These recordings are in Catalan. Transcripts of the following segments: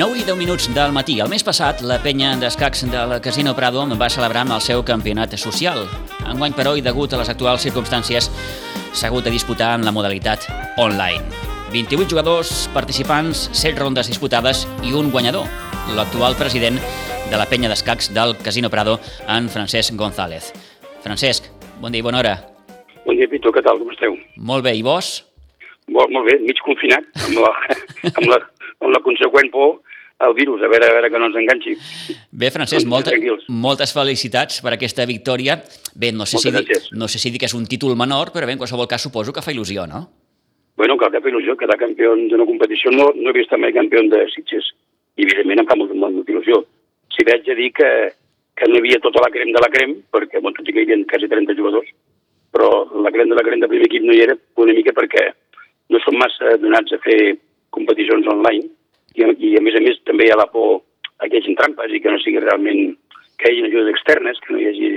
9 i 10 minuts del matí. El mes passat, la penya d'escacs del Casino Prado va celebrar amb el seu campionat social. Enguany, però, i degut a les actuals circumstàncies, s'ha hagut de disputar en la modalitat online. 28 jugadors, participants, 7 rondes disputades i un guanyador, l'actual president de la penya d'escacs del Casino Prado, en Francesc González. Francesc, bon dia i bona hora. Bon dia, Pito, què tal, com esteu? Molt bé, i vos? Molt, molt bé, mig confinat, amb la, amb la, amb la conseqüent por al virus, a veure, a veure que no ens enganxi. Bé, Francesc, Doncs molta, moltes felicitats per aquesta victòria. Bé, no sé, si Moltes dir, gràcies. no sé si dir que és un títol menor, però bé, en qualsevol cas suposo que fa il·lusió, no? Bueno, clar que fa il·lusió quedar campió d'una competició. No, no havia estat mai campió de Sitges. I, evidentment, em fa molt, molt il·lusió. Si veig a dir que, que no hi havia tota la crem de la crem, perquè, bon, tot i que hi havia quasi 30 jugadors, però la crem de la crem de primer equip no hi era una mica perquè no som massa donats a fer competicions online. I, i a més a més també hi ha la por a que hi hagi trampes i que no sigui realment que hi hagi ajudes externes, que no hi hagi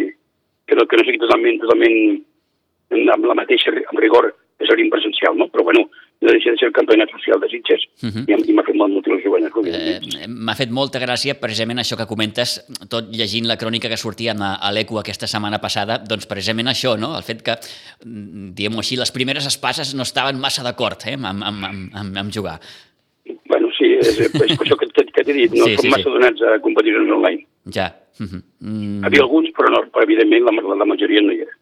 que no, que no sigui totalment, totalment amb la mateixa amb rigor que seria presencial, no? Però bueno, no deixa de ser el campionat social de Sitges Uh -huh. i, m'ha fet molt motivació guanyar-lo. Eh, Eh, M'ha fet molta gràcia precisament això que comentes, tot llegint la crònica que sortia a, l'ECO aquesta setmana passada, doncs precisament això, no? el fet que, mm, diguem-ho així, les primeres espases no estaven massa d'acord eh? amb, amb, amb, amb, amb jugar. bueno, sí, és, és això que, que, t'he dit, no Sí, sí, sí, som massa sí. donats a competicions online. Ja. -huh. mm. Hi havia alguns, però, no, però evidentment la, la, la majoria no hi era.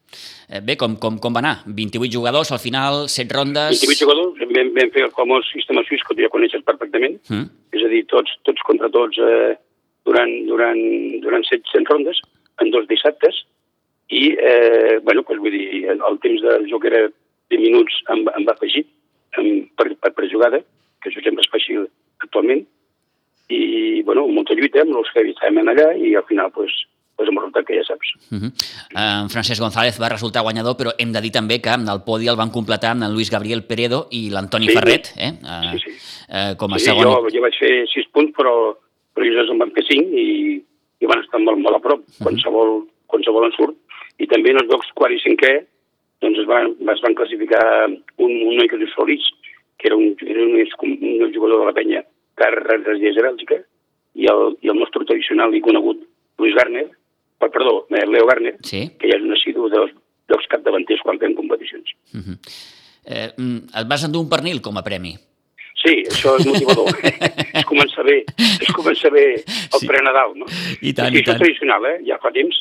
Eh, Bé, com, com, com va anar? 28 jugadors, al final, 7 rondes... 28 jugadors, vam, vam fer el famós sistema suís que tu ja coneixes perfectament, Mm. és a dir, tots, tots contra tots eh, durant, durant, durant 700 rondes, en dos dissabtes, i, eh, bueno, doncs vull dir, el, el temps del joc era 20 minuts em, em va afegir em, per, per, per jugada, que això sempre fa així actualment, i, bueno, molta lluita amb els que estàvem allà, i al final, doncs, pues, hem resultat que ja saps. Uh -huh. En Francesc González va resultar guanyador, però hem de dir també que en el podi el van completar amb el Luis Gabriel Peredo i l'Antoni Sí. Ferret, eh? eh, Sí, sí. eh, com a sí, segon... jo, jo vaig fer 6 punts, però, però ells en van fer 5 i, i van estar molt, molt a prop, qualsevol, qualsevol en surt. I també en els llocs quart i cinquè doncs es van, es van classificar un, un noi que es diu Solís, que era un, era un, un, un jugador de la penya ara resideix a Bèlgica, i el, i el nostre tradicional i conegut Luis Garner, per, perdó, eh, Leo Garner, Sí. que ja és un assidu dels, dels capdavanters quan fem competicions. Uh -huh. eh, mm, et vas endur un pernil com a premi. Sí, això és motivador. és començar bé, és començar bé el Sí. pre-Nadal, no? I tant, sí, i això tant. és tradicional, eh? Ja fa temps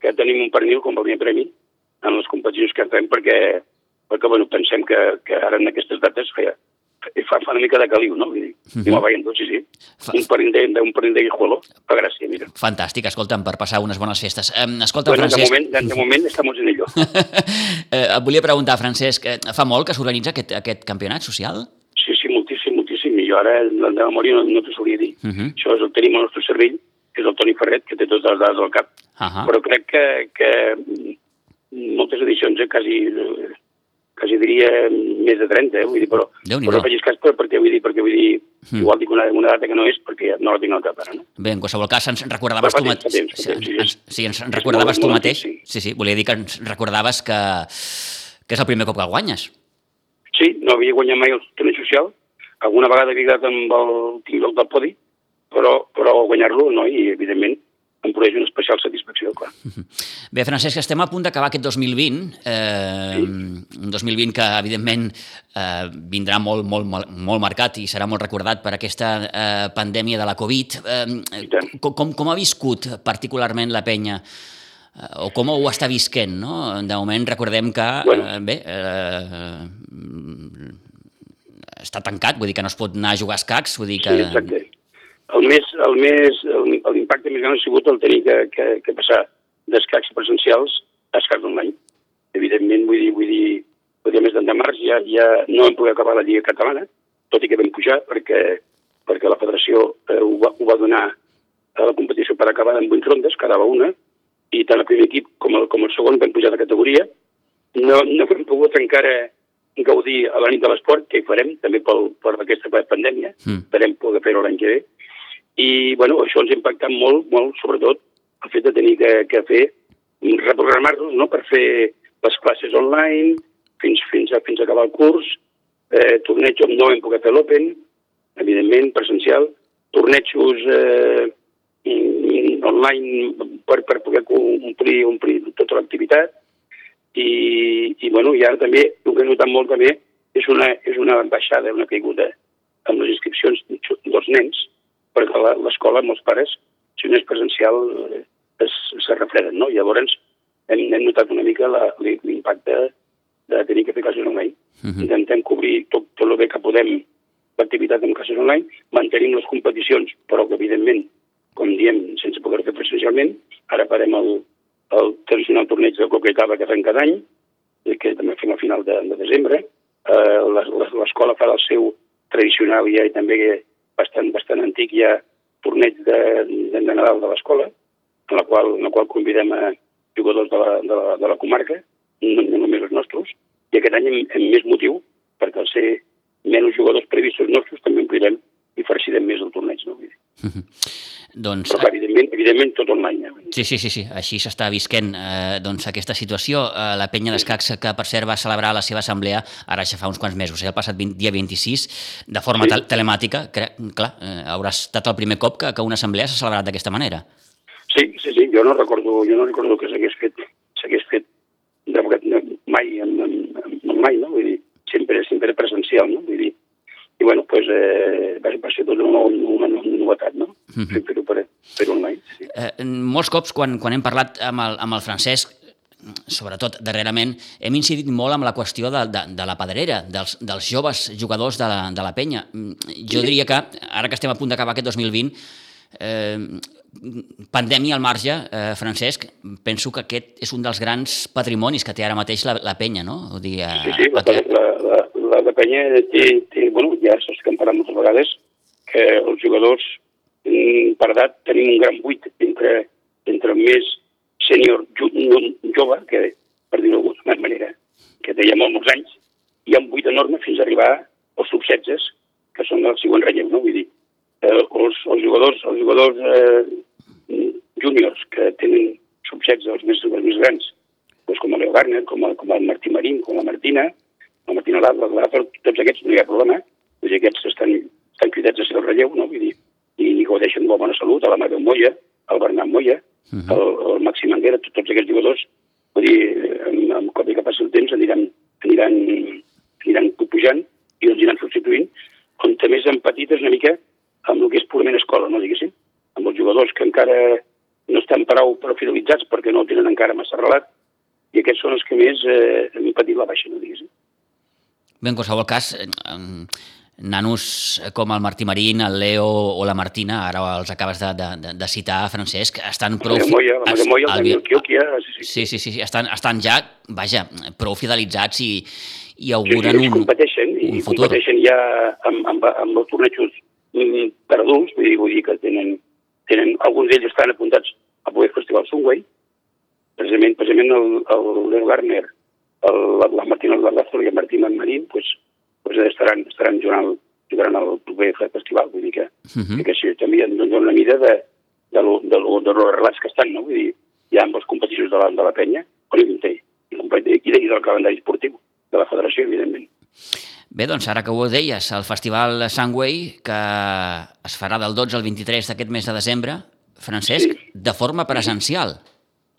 que tenim un pernil com a premi en les competicions que fem perquè, perquè bueno, pensem que, que ara en aquestes dates feia, fa, fa una mica de caliu, no? Vull dir, uh -huh. I me'l veiem tots, sí, sí. Fa- Un pernil de, de, un pernil de guijuelo, fa gràcia, mira. Fantàstic, escolta'm, per passar unes bones festes. Eh, escolta, Bueno, de Francesc... moment, de, de moment estamos en ello. eh, et volia preguntar, Francesc, eh, fa molt que s'organitza aquest, aquest campionat social? Sí, sí, moltíssim, moltíssim. I jo ara, de de memòria, no, no t'ho solia dir. Uh -huh. Això és el tenim al nostre cervell, que és el Toni Ferret, que té totes les dades al cap. Uh -huh. però crec que, que moltes edicions, eh, quasi, eh, quasi diria més de 30, eh, vull dir, però, però no facis cas per, perquè vull dir, perquè vull dir, Mm. igual dic una, una data que no és perquè no la tinc al cap ara, no? Bé, en qualsevol cas, ens recordaves Però tu mateix... temps, sí, Sí, ens És recordaves molt- tu mateix... antic, Sí, sí, volia dir que ens recordaves que, que és el primer cop que el guanyes. Sí, no havia guanyat mai el torneig social, alguna vegada havia quedat amb el tinc del podi, però, però guanyar-lo no, i evidentment em produeix una especial satisfacció, clar. Bé, Francesc, estem a punt d'acabar aquest 2020, eh, Sí. un 2020 que, evidentment, eh, vindrà molt, molt, molt, molt marcat i serà molt recordat per aquesta eh, pandèmia de la Covid. Eh, com, com, com ha viscut particularment la penya eh, o com ho està visquent, no? De moment recordem que, Bueno. eh, bé, eh, està tancat, vull dir que no es pot anar a jugar a escacs, vull dir que... Sí, exacte. El més, el més, l'impacte més gran ha sigut el tenir que, que, que passar d'escacs presencials a escacs online. Evidentment, vull dir, vull dir, vull dir, a més de març ja, ja no vam poder acabar la Lliga Catalana, tot i que vam pujar perquè, perquè la federació eh, ho, va, ho va donar a la competició per acabar en 8 rondes, quedava una, i tant el primer equip com el, com el segon vam pujar de categoria. No, no hem pogut encara gaudir a la nit de l'esport, que hi farem també pel, per aquesta pandèmia, Mm. esperem poder fer-ho l'any que ve. I, bueno, això ens ha impactat molt, molt, sobretot, el fet de tenir que, que fer, reprogramar-nos, no?, per fer les classes online fins, fins, a, fins a acabar el curs, eh, torneig on no hem pogut fer l'Open, evidentment, presencial, tornejos eh, online per, per poder omplir, omplir tota l'activitat, i, i, bueno, i ara també, el que he notat molt també, és una, és una baixada, una caiguda amb les inscripcions dels nens, perquè l'escola, molts pares, si no és presencial, eh, es, se refreden, no? Llavors, hem, hem notat una mica l'impacte de tenir que fer classes online. Uh -huh. Intentem cobrir tot, tot el bé que podem l'activitat en classes online, mantenim les competicions, però que, evidentment, com diem, sense poder fer presencialment, ara farem el, el tradicional torneig de coquetava que fem cada any, que també fem a final de, de desembre. Eh, L'escola fa el seu tradicional ja i també bastant, bastant antic ja torneig de, de, de Nadal de l'escola, en la qual, en la qual convidem a jugadors de la, de la, de la comarca, no, no només els nostres, i aquest any amb, amb més motiu, perquè al ser menys jugadors previstos nostres també omplirem i farcirem més el torneig. No? -huh. doncs... Però, evidentment, evidentment tot online. Eh? Sí, sí, sí, sí. així s'està visquent eh, doncs, aquesta situació. Eh, la penya d'escacs, que per cert va celebrar la seva assemblea ara ja fa uns quants mesos, eh, el passat 20, dia 26, de forma sí. telemàtica, que, clar, eh, haurà estat el primer cop que, que una assemblea s'ha celebrat d'aquesta manera. Sí, sí, sí, jo no recordo, jo no recordo que s'hagués fet, s'hagués fet de, mai, en, en, en, mai, no? Vull dir, sempre, sempre presencial, no? Vull dir, i bueno, pues, eh, va, va ser tot una, una, una novetat, no? Uh -huh. Fer-ho per, per online. Sí. Eh, molts cops, quan, quan hem parlat amb el, amb el Francesc, sobretot darrerament, hem incidit molt amb la qüestió de, de, de la pedrera, dels, dels joves jugadors de la, de la penya. Jo diria que, ara que estem a punt d'acabar aquest 2020, eh, pandèmia al marge, eh, Francesc, penso que aquest és un dels grans patrimonis que té ara mateix la, la penya, no? O dir, eh, sí, sí, la, la, la, la, la penya té, té, bueno, ja parlat moltes vegades, que els jugadors mm, per edat tenim un gran buit entre, entre més sènior jo, jove, que per dir-ho d'alguna manera, que té ja molts anys, hi ha un buit enorme fins a arribar als sub-16, que són el següent relleu, no? Vull dir, eh, els, els jugadors, els jugadors eh, júniors que tenen sub-16, els més, els més grans, doncs com el Leo Garner, com el, com el Martí Marín, com la Martina, la Martina Lázaro, tots aquests no hi ha problema, vull dir, aquests estan, estan cridats a ser el relleu, no? Vull dir, i, i gaudeixen de bona salut, a la Mare Moya, el Bernat Moya, uh. -huh. el, el Màxim Anguera, tots, tots aquests jugadors, vull dir, amb, amb cop que passi el temps aniran, aniran, aniran pujant i els aniran substituint, on també petit és una mica amb el que és purament escola, no diguéssim, amb els jugadors que encara no estan prou, fidelitzats perquè no tenen encara massa relat, i aquests són els que més eh, han patit la baixa, no diguéssim. Bé, en qualsevol cas, eh, nanos com el Martí Marín, el Leo o la Martina, ara els acabes de, de, de citar, Francesc, estan prou... La Moya, la Moya, el. Sí sí. sí, sí, sí, estan, estan ja, vaja, prou fidelitzats i, i auguren sí, sí, un, competeixen, un futur. I competeixen ja amb, amb, amb els tornejos per adults, vull dir, vull dir que tenen, tenen, alguns d'ells estan apuntats a poder Festival Sunway, precisament, precisament el, el Leo Garner, el, la, la Martina Lázaro i el Martín Marín, pues, pues estaran, estaran jugant, jugaran al proper festival, vull dir que, uh -huh. que això també doncs, una mida de, de, lo, de, lo, de los relats que estan, no? Vull dir, hi ha amb les competicions de la, de la penya, on hi i, i, i del calendari esportiu de la federació, evidentment. Bé, doncs ara que ho deies, el Festival Sunway, que es farà del 12 al 23 d'aquest mes de desembre, Francesc, sí. de forma presencial.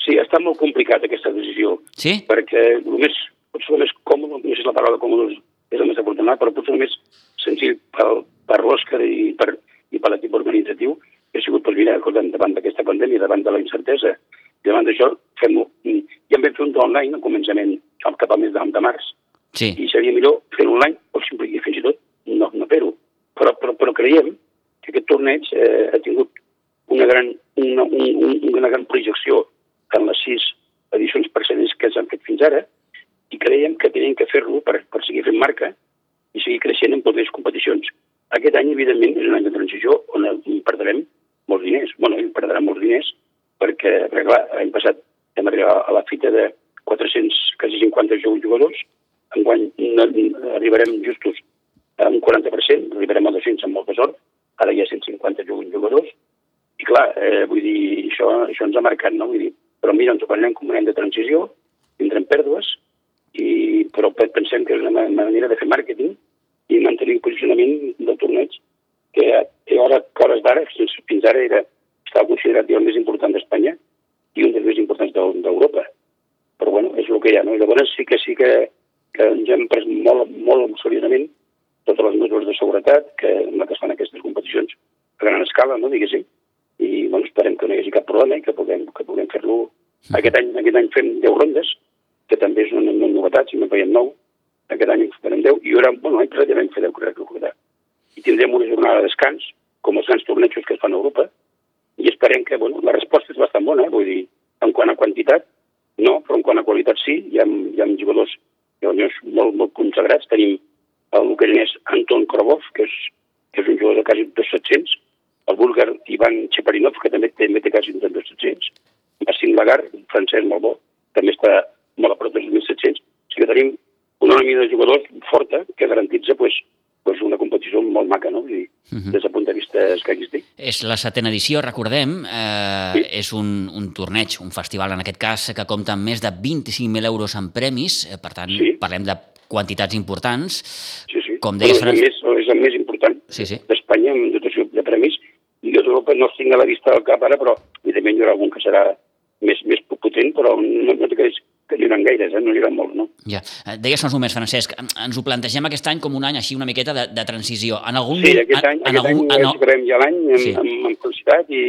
Sí, està molt complicat aquesta decisió. Sí? Perquè el més, potser el més còmode, no sé si la paraula còmode és el més afortunat, però potser el més senzill per, per l'Òscar i per, i per l'equip organitzatiu ha sigut, doncs mira, davant d'aquesta pandèmia, davant de la incertesa, i davant d'això, fem-ho. Ja en fer un online al començament, cap al mes de, de març, Sí. I seria millor fer-ho online o simple, fins i tot no, no fer-ho. Però, però, però creiem que aquest torneig eh, ha tingut una gran, una, un, una gran projecció en les sis edicions precedents que s'han fet fins ara i creiem que tenim que fer-lo per, marca i seguir creixent en totes competicions. Aquest any, evidentment, és un any de transició on perdrem molts diners. bueno, perdrà molts diners perquè, perquè clar, l'any passat hem arribat a la fita de 400, quasi 50 jugadors, enguany arribarem justos a un 40%, arribarem a 200 amb molta sort, ara hi ha 150 jugadors, i clar, eh, vull dir, això, això ens ha marcat, no? Vull dir, però mira, ens ho prenem com un any de transició, tindrem pèrdues, i, però pensem que és una manera de fer màrqueting funcionament del torneig, que a hores, que hores d'ara, fins ara era, estava considerat el més important d'Espanya i un dels més importants d'Europa. Però bueno, és el que hi ha, no? I llavors sí que sí que, que ens hem pres molt, molt seriosament totes les mesures de seguretat que, que es fan aquestes competicions a gran escala, no, diguéssim, i bueno, esperem que no hi hagi cap problema i que puguem, que puguem fer-lo. Aquest any, aquest any fem 10 rondes, que també és una, una novetat, si no veiem 9, aquest any en farem 10, i ara, bueno, l'any passat ja vam fer 10, crec recordar. I tindrem una jornada de descans, com els grans tornejos que es fan a Europa, i esperem que, bueno, la resposta és bastant bona, eh? vull dir, en quant a quantitat, no, però en quant a qualitat sí, hi ha, hi ha jugadors llavors, molt, molt consagrats, tenim el ucraïnès Anton Krobov, que és, que és un jugador de quasi 200, el búlgar Ivan Cheparinov, que també, també té quasi 200, Massim Lagar, un francès molt bo, també està molt a prop dels 1.700. O sigui que tenim una nòmina de jugadors forta que garantitza pues, pues una competició molt maca, no? I, uh -huh. des del punt de vista escaquístic. És la setena edició, recordem, eh, sí. és un, un torneig, un festival en aquest cas, que compta amb més de 25.000 euros en premis, eh, per tant, sí. parlem de quantitats importants. Sí, sí. Com deies, Fran... és, és el més important sí, sí. d'Espanya en dotació de premis. I jo d'Europa no estic a la vista del cap ara, però evidentment hi haurà algun que serà més, més potent, però no, no t'ho que n'hi haurà gaires, eh? no n'hi haurà molt, no? Ja. Eh, deies uns moments, Francesc, ens ho plantegem aquest any com un any així una miqueta de, de transició. En algun sí, aquest any, en, aquest algun, any en, ja l'any amb, sí. amb, amb felicitat i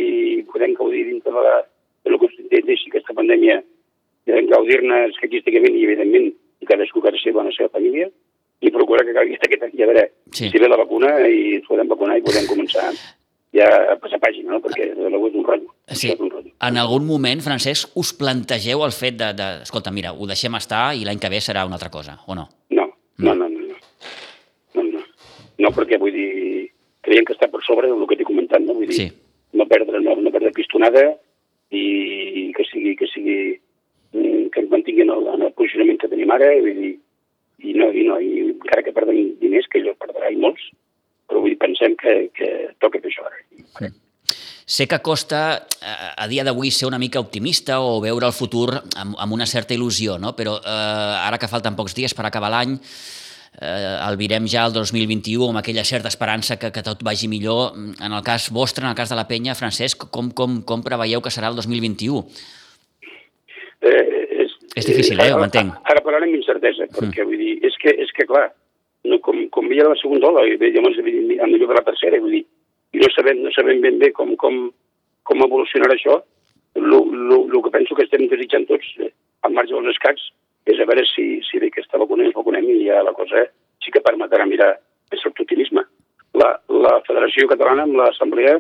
podem gaudir dintre de, la, de lo que deixi aquesta pandèmia, podem gaudir-ne escaquísticament i, evidentment, i cadascú que ha de ser bona seva família, i procurar que calgui aquest any, a veure, sí. si ve la vacuna i ens podem vacunar i podem començar ja a passar pàgina, no? perquè de l'agua és un rotllo. Sí. En algun moment, Francesc, us plantegeu el fet de, de escolta, mira, ho deixem estar i l'any que ve serà una altra cosa, o no? No, no, no, no. No, no, no. no perquè vull dir, creiem que està per sobre del que t'he comentat, no? Vull dir, sí. no perdre, no, no perdre pistonada i que sigui, que sigui, mm, que ens mantinguin el, en el posicionament que tenim ara, vull dir, i no, i no, i encara que perdem diners, que ell perdrà i molts, però vull dir, pensem que, que toca fer això ara. Sí. Sé que costa eh, a dia d'avui ser una mica optimista o veure el futur amb, amb una certa il·lusió, no? però eh, ara que falten pocs dies per acabar l'any, eh, el virem ja el 2021 amb aquella certa esperança que, que tot vagi millor. En el cas vostre, en el cas de la penya, Francesc, com, com, com preveieu que serà el 2021? Eh, és, és difícil, eh? Ho entenc. Ara, ara parlarem amb incertesa, perquè mm. vull dir, és que, és que clar, no, com, com veia la segona ola, i llavors de la tercera, vull dir, no sabem, no sabem ben bé com, com, com evolucionarà això, el que penso que estem desitjant tots eh, al marge dels escacs és a veure si, si bé aquesta vacuna ens vacunem i ja la cosa sí que permetrà mirar més optimisme. La, la Federació Catalana amb l'Assemblea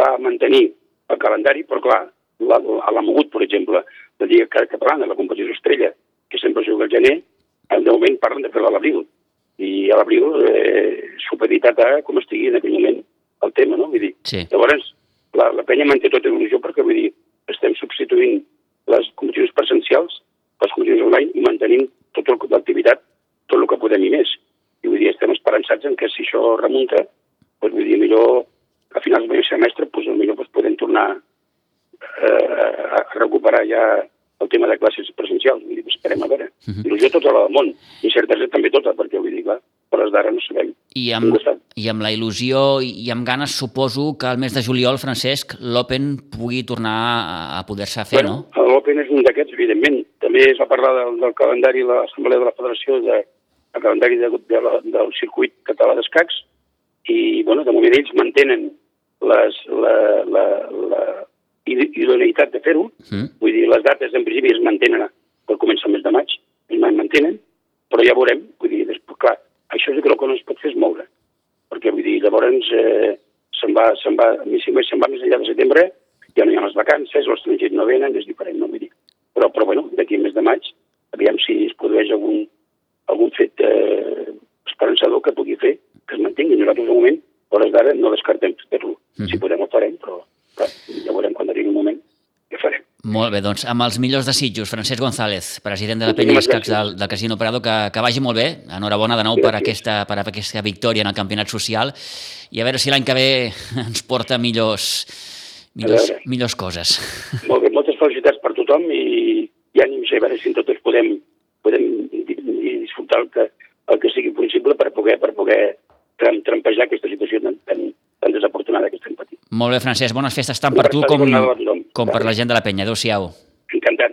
va mantenir el calendari, però clar, la, la, la mogut, per exemple, la Lliga Catalana, la competició estrella, que sempre juga al gener, de moment parlen de fer-la a l'abril i a l'abril eh, supeditat a com estigui en aquell moment tema, no? Vull dir, sí. llavors, la, la penya manté tota il·lusió perquè, vull dir, estem substituint les competicions presencials les competicions online i mantenim tota l'activitat, tot el que podem i més. I vull dir, estem esperançats en que si això remunta, doncs vull dir, millor a finals del semestre, doncs millor doncs, podem tornar eh, a recuperar ja el tema de classes presencials. Vull dir, esperem a veure. Uh -huh. Il·lusió tota la del món, i certesa també tota, perquè vull dir, clar, per les d'ara no sabem. I amb, I amb la il·lusió i amb ganes suposo que el mes de juliol, Francesc, l'Open pugui tornar a poder-se fer, bueno, no? L'Open és un d'aquests, evidentment. També es va parlar del, del calendari, l'Assemblea de la Federació, de, el calendari de, de la, del circuit català d'escacs, i, bueno, de moment ells mantenen les, la, la, la, idoneïtat de fer-ho. Mm. Vull dir, les dates en principi es mantenen per començar el mes de maig, es mantenen, però ja veurem, vull dir, després, clar, això és el que no es pot fer és moure, perquè vull dir, llavors eh, se'n va, se'n va, si més se'n va més enllà de setembre, ja no hi ha les vacances, els estrangers no venen, és diferent, no vull dir. Però, però bueno, d'aquí al mes de maig, aviam si es produeix algun, algun fet eh, esperançador que pugui fer, que es mantingui. Nosaltres, de moment, a hores d'ara, no descartem fer-lo. Mm -hmm. Si podem, ho farem, però clar, ja veurem quan arribi un moment què farem. Molt bé, doncs amb els millors desitjos, Francesc González, president de la Penya Escacs del, del Casino Prado, que, que vagi molt bé, enhorabona de nou per aquesta, per aquesta victòria en el campionat social, i a veure si l'any que ve ens porta millors, millors, millors coses. Molt bé, moltes felicitats per tothom i, i ànims, a veure si tots podem, podem disfrutar el que, el que sigui possible per poder, per poder trampejar aquesta situació tan, tan, tan desafortunada que estem patint. Molt bé, Francesc, bones festes tant per tu com, com per la gent de la penya. Adéu-siau. Encantat.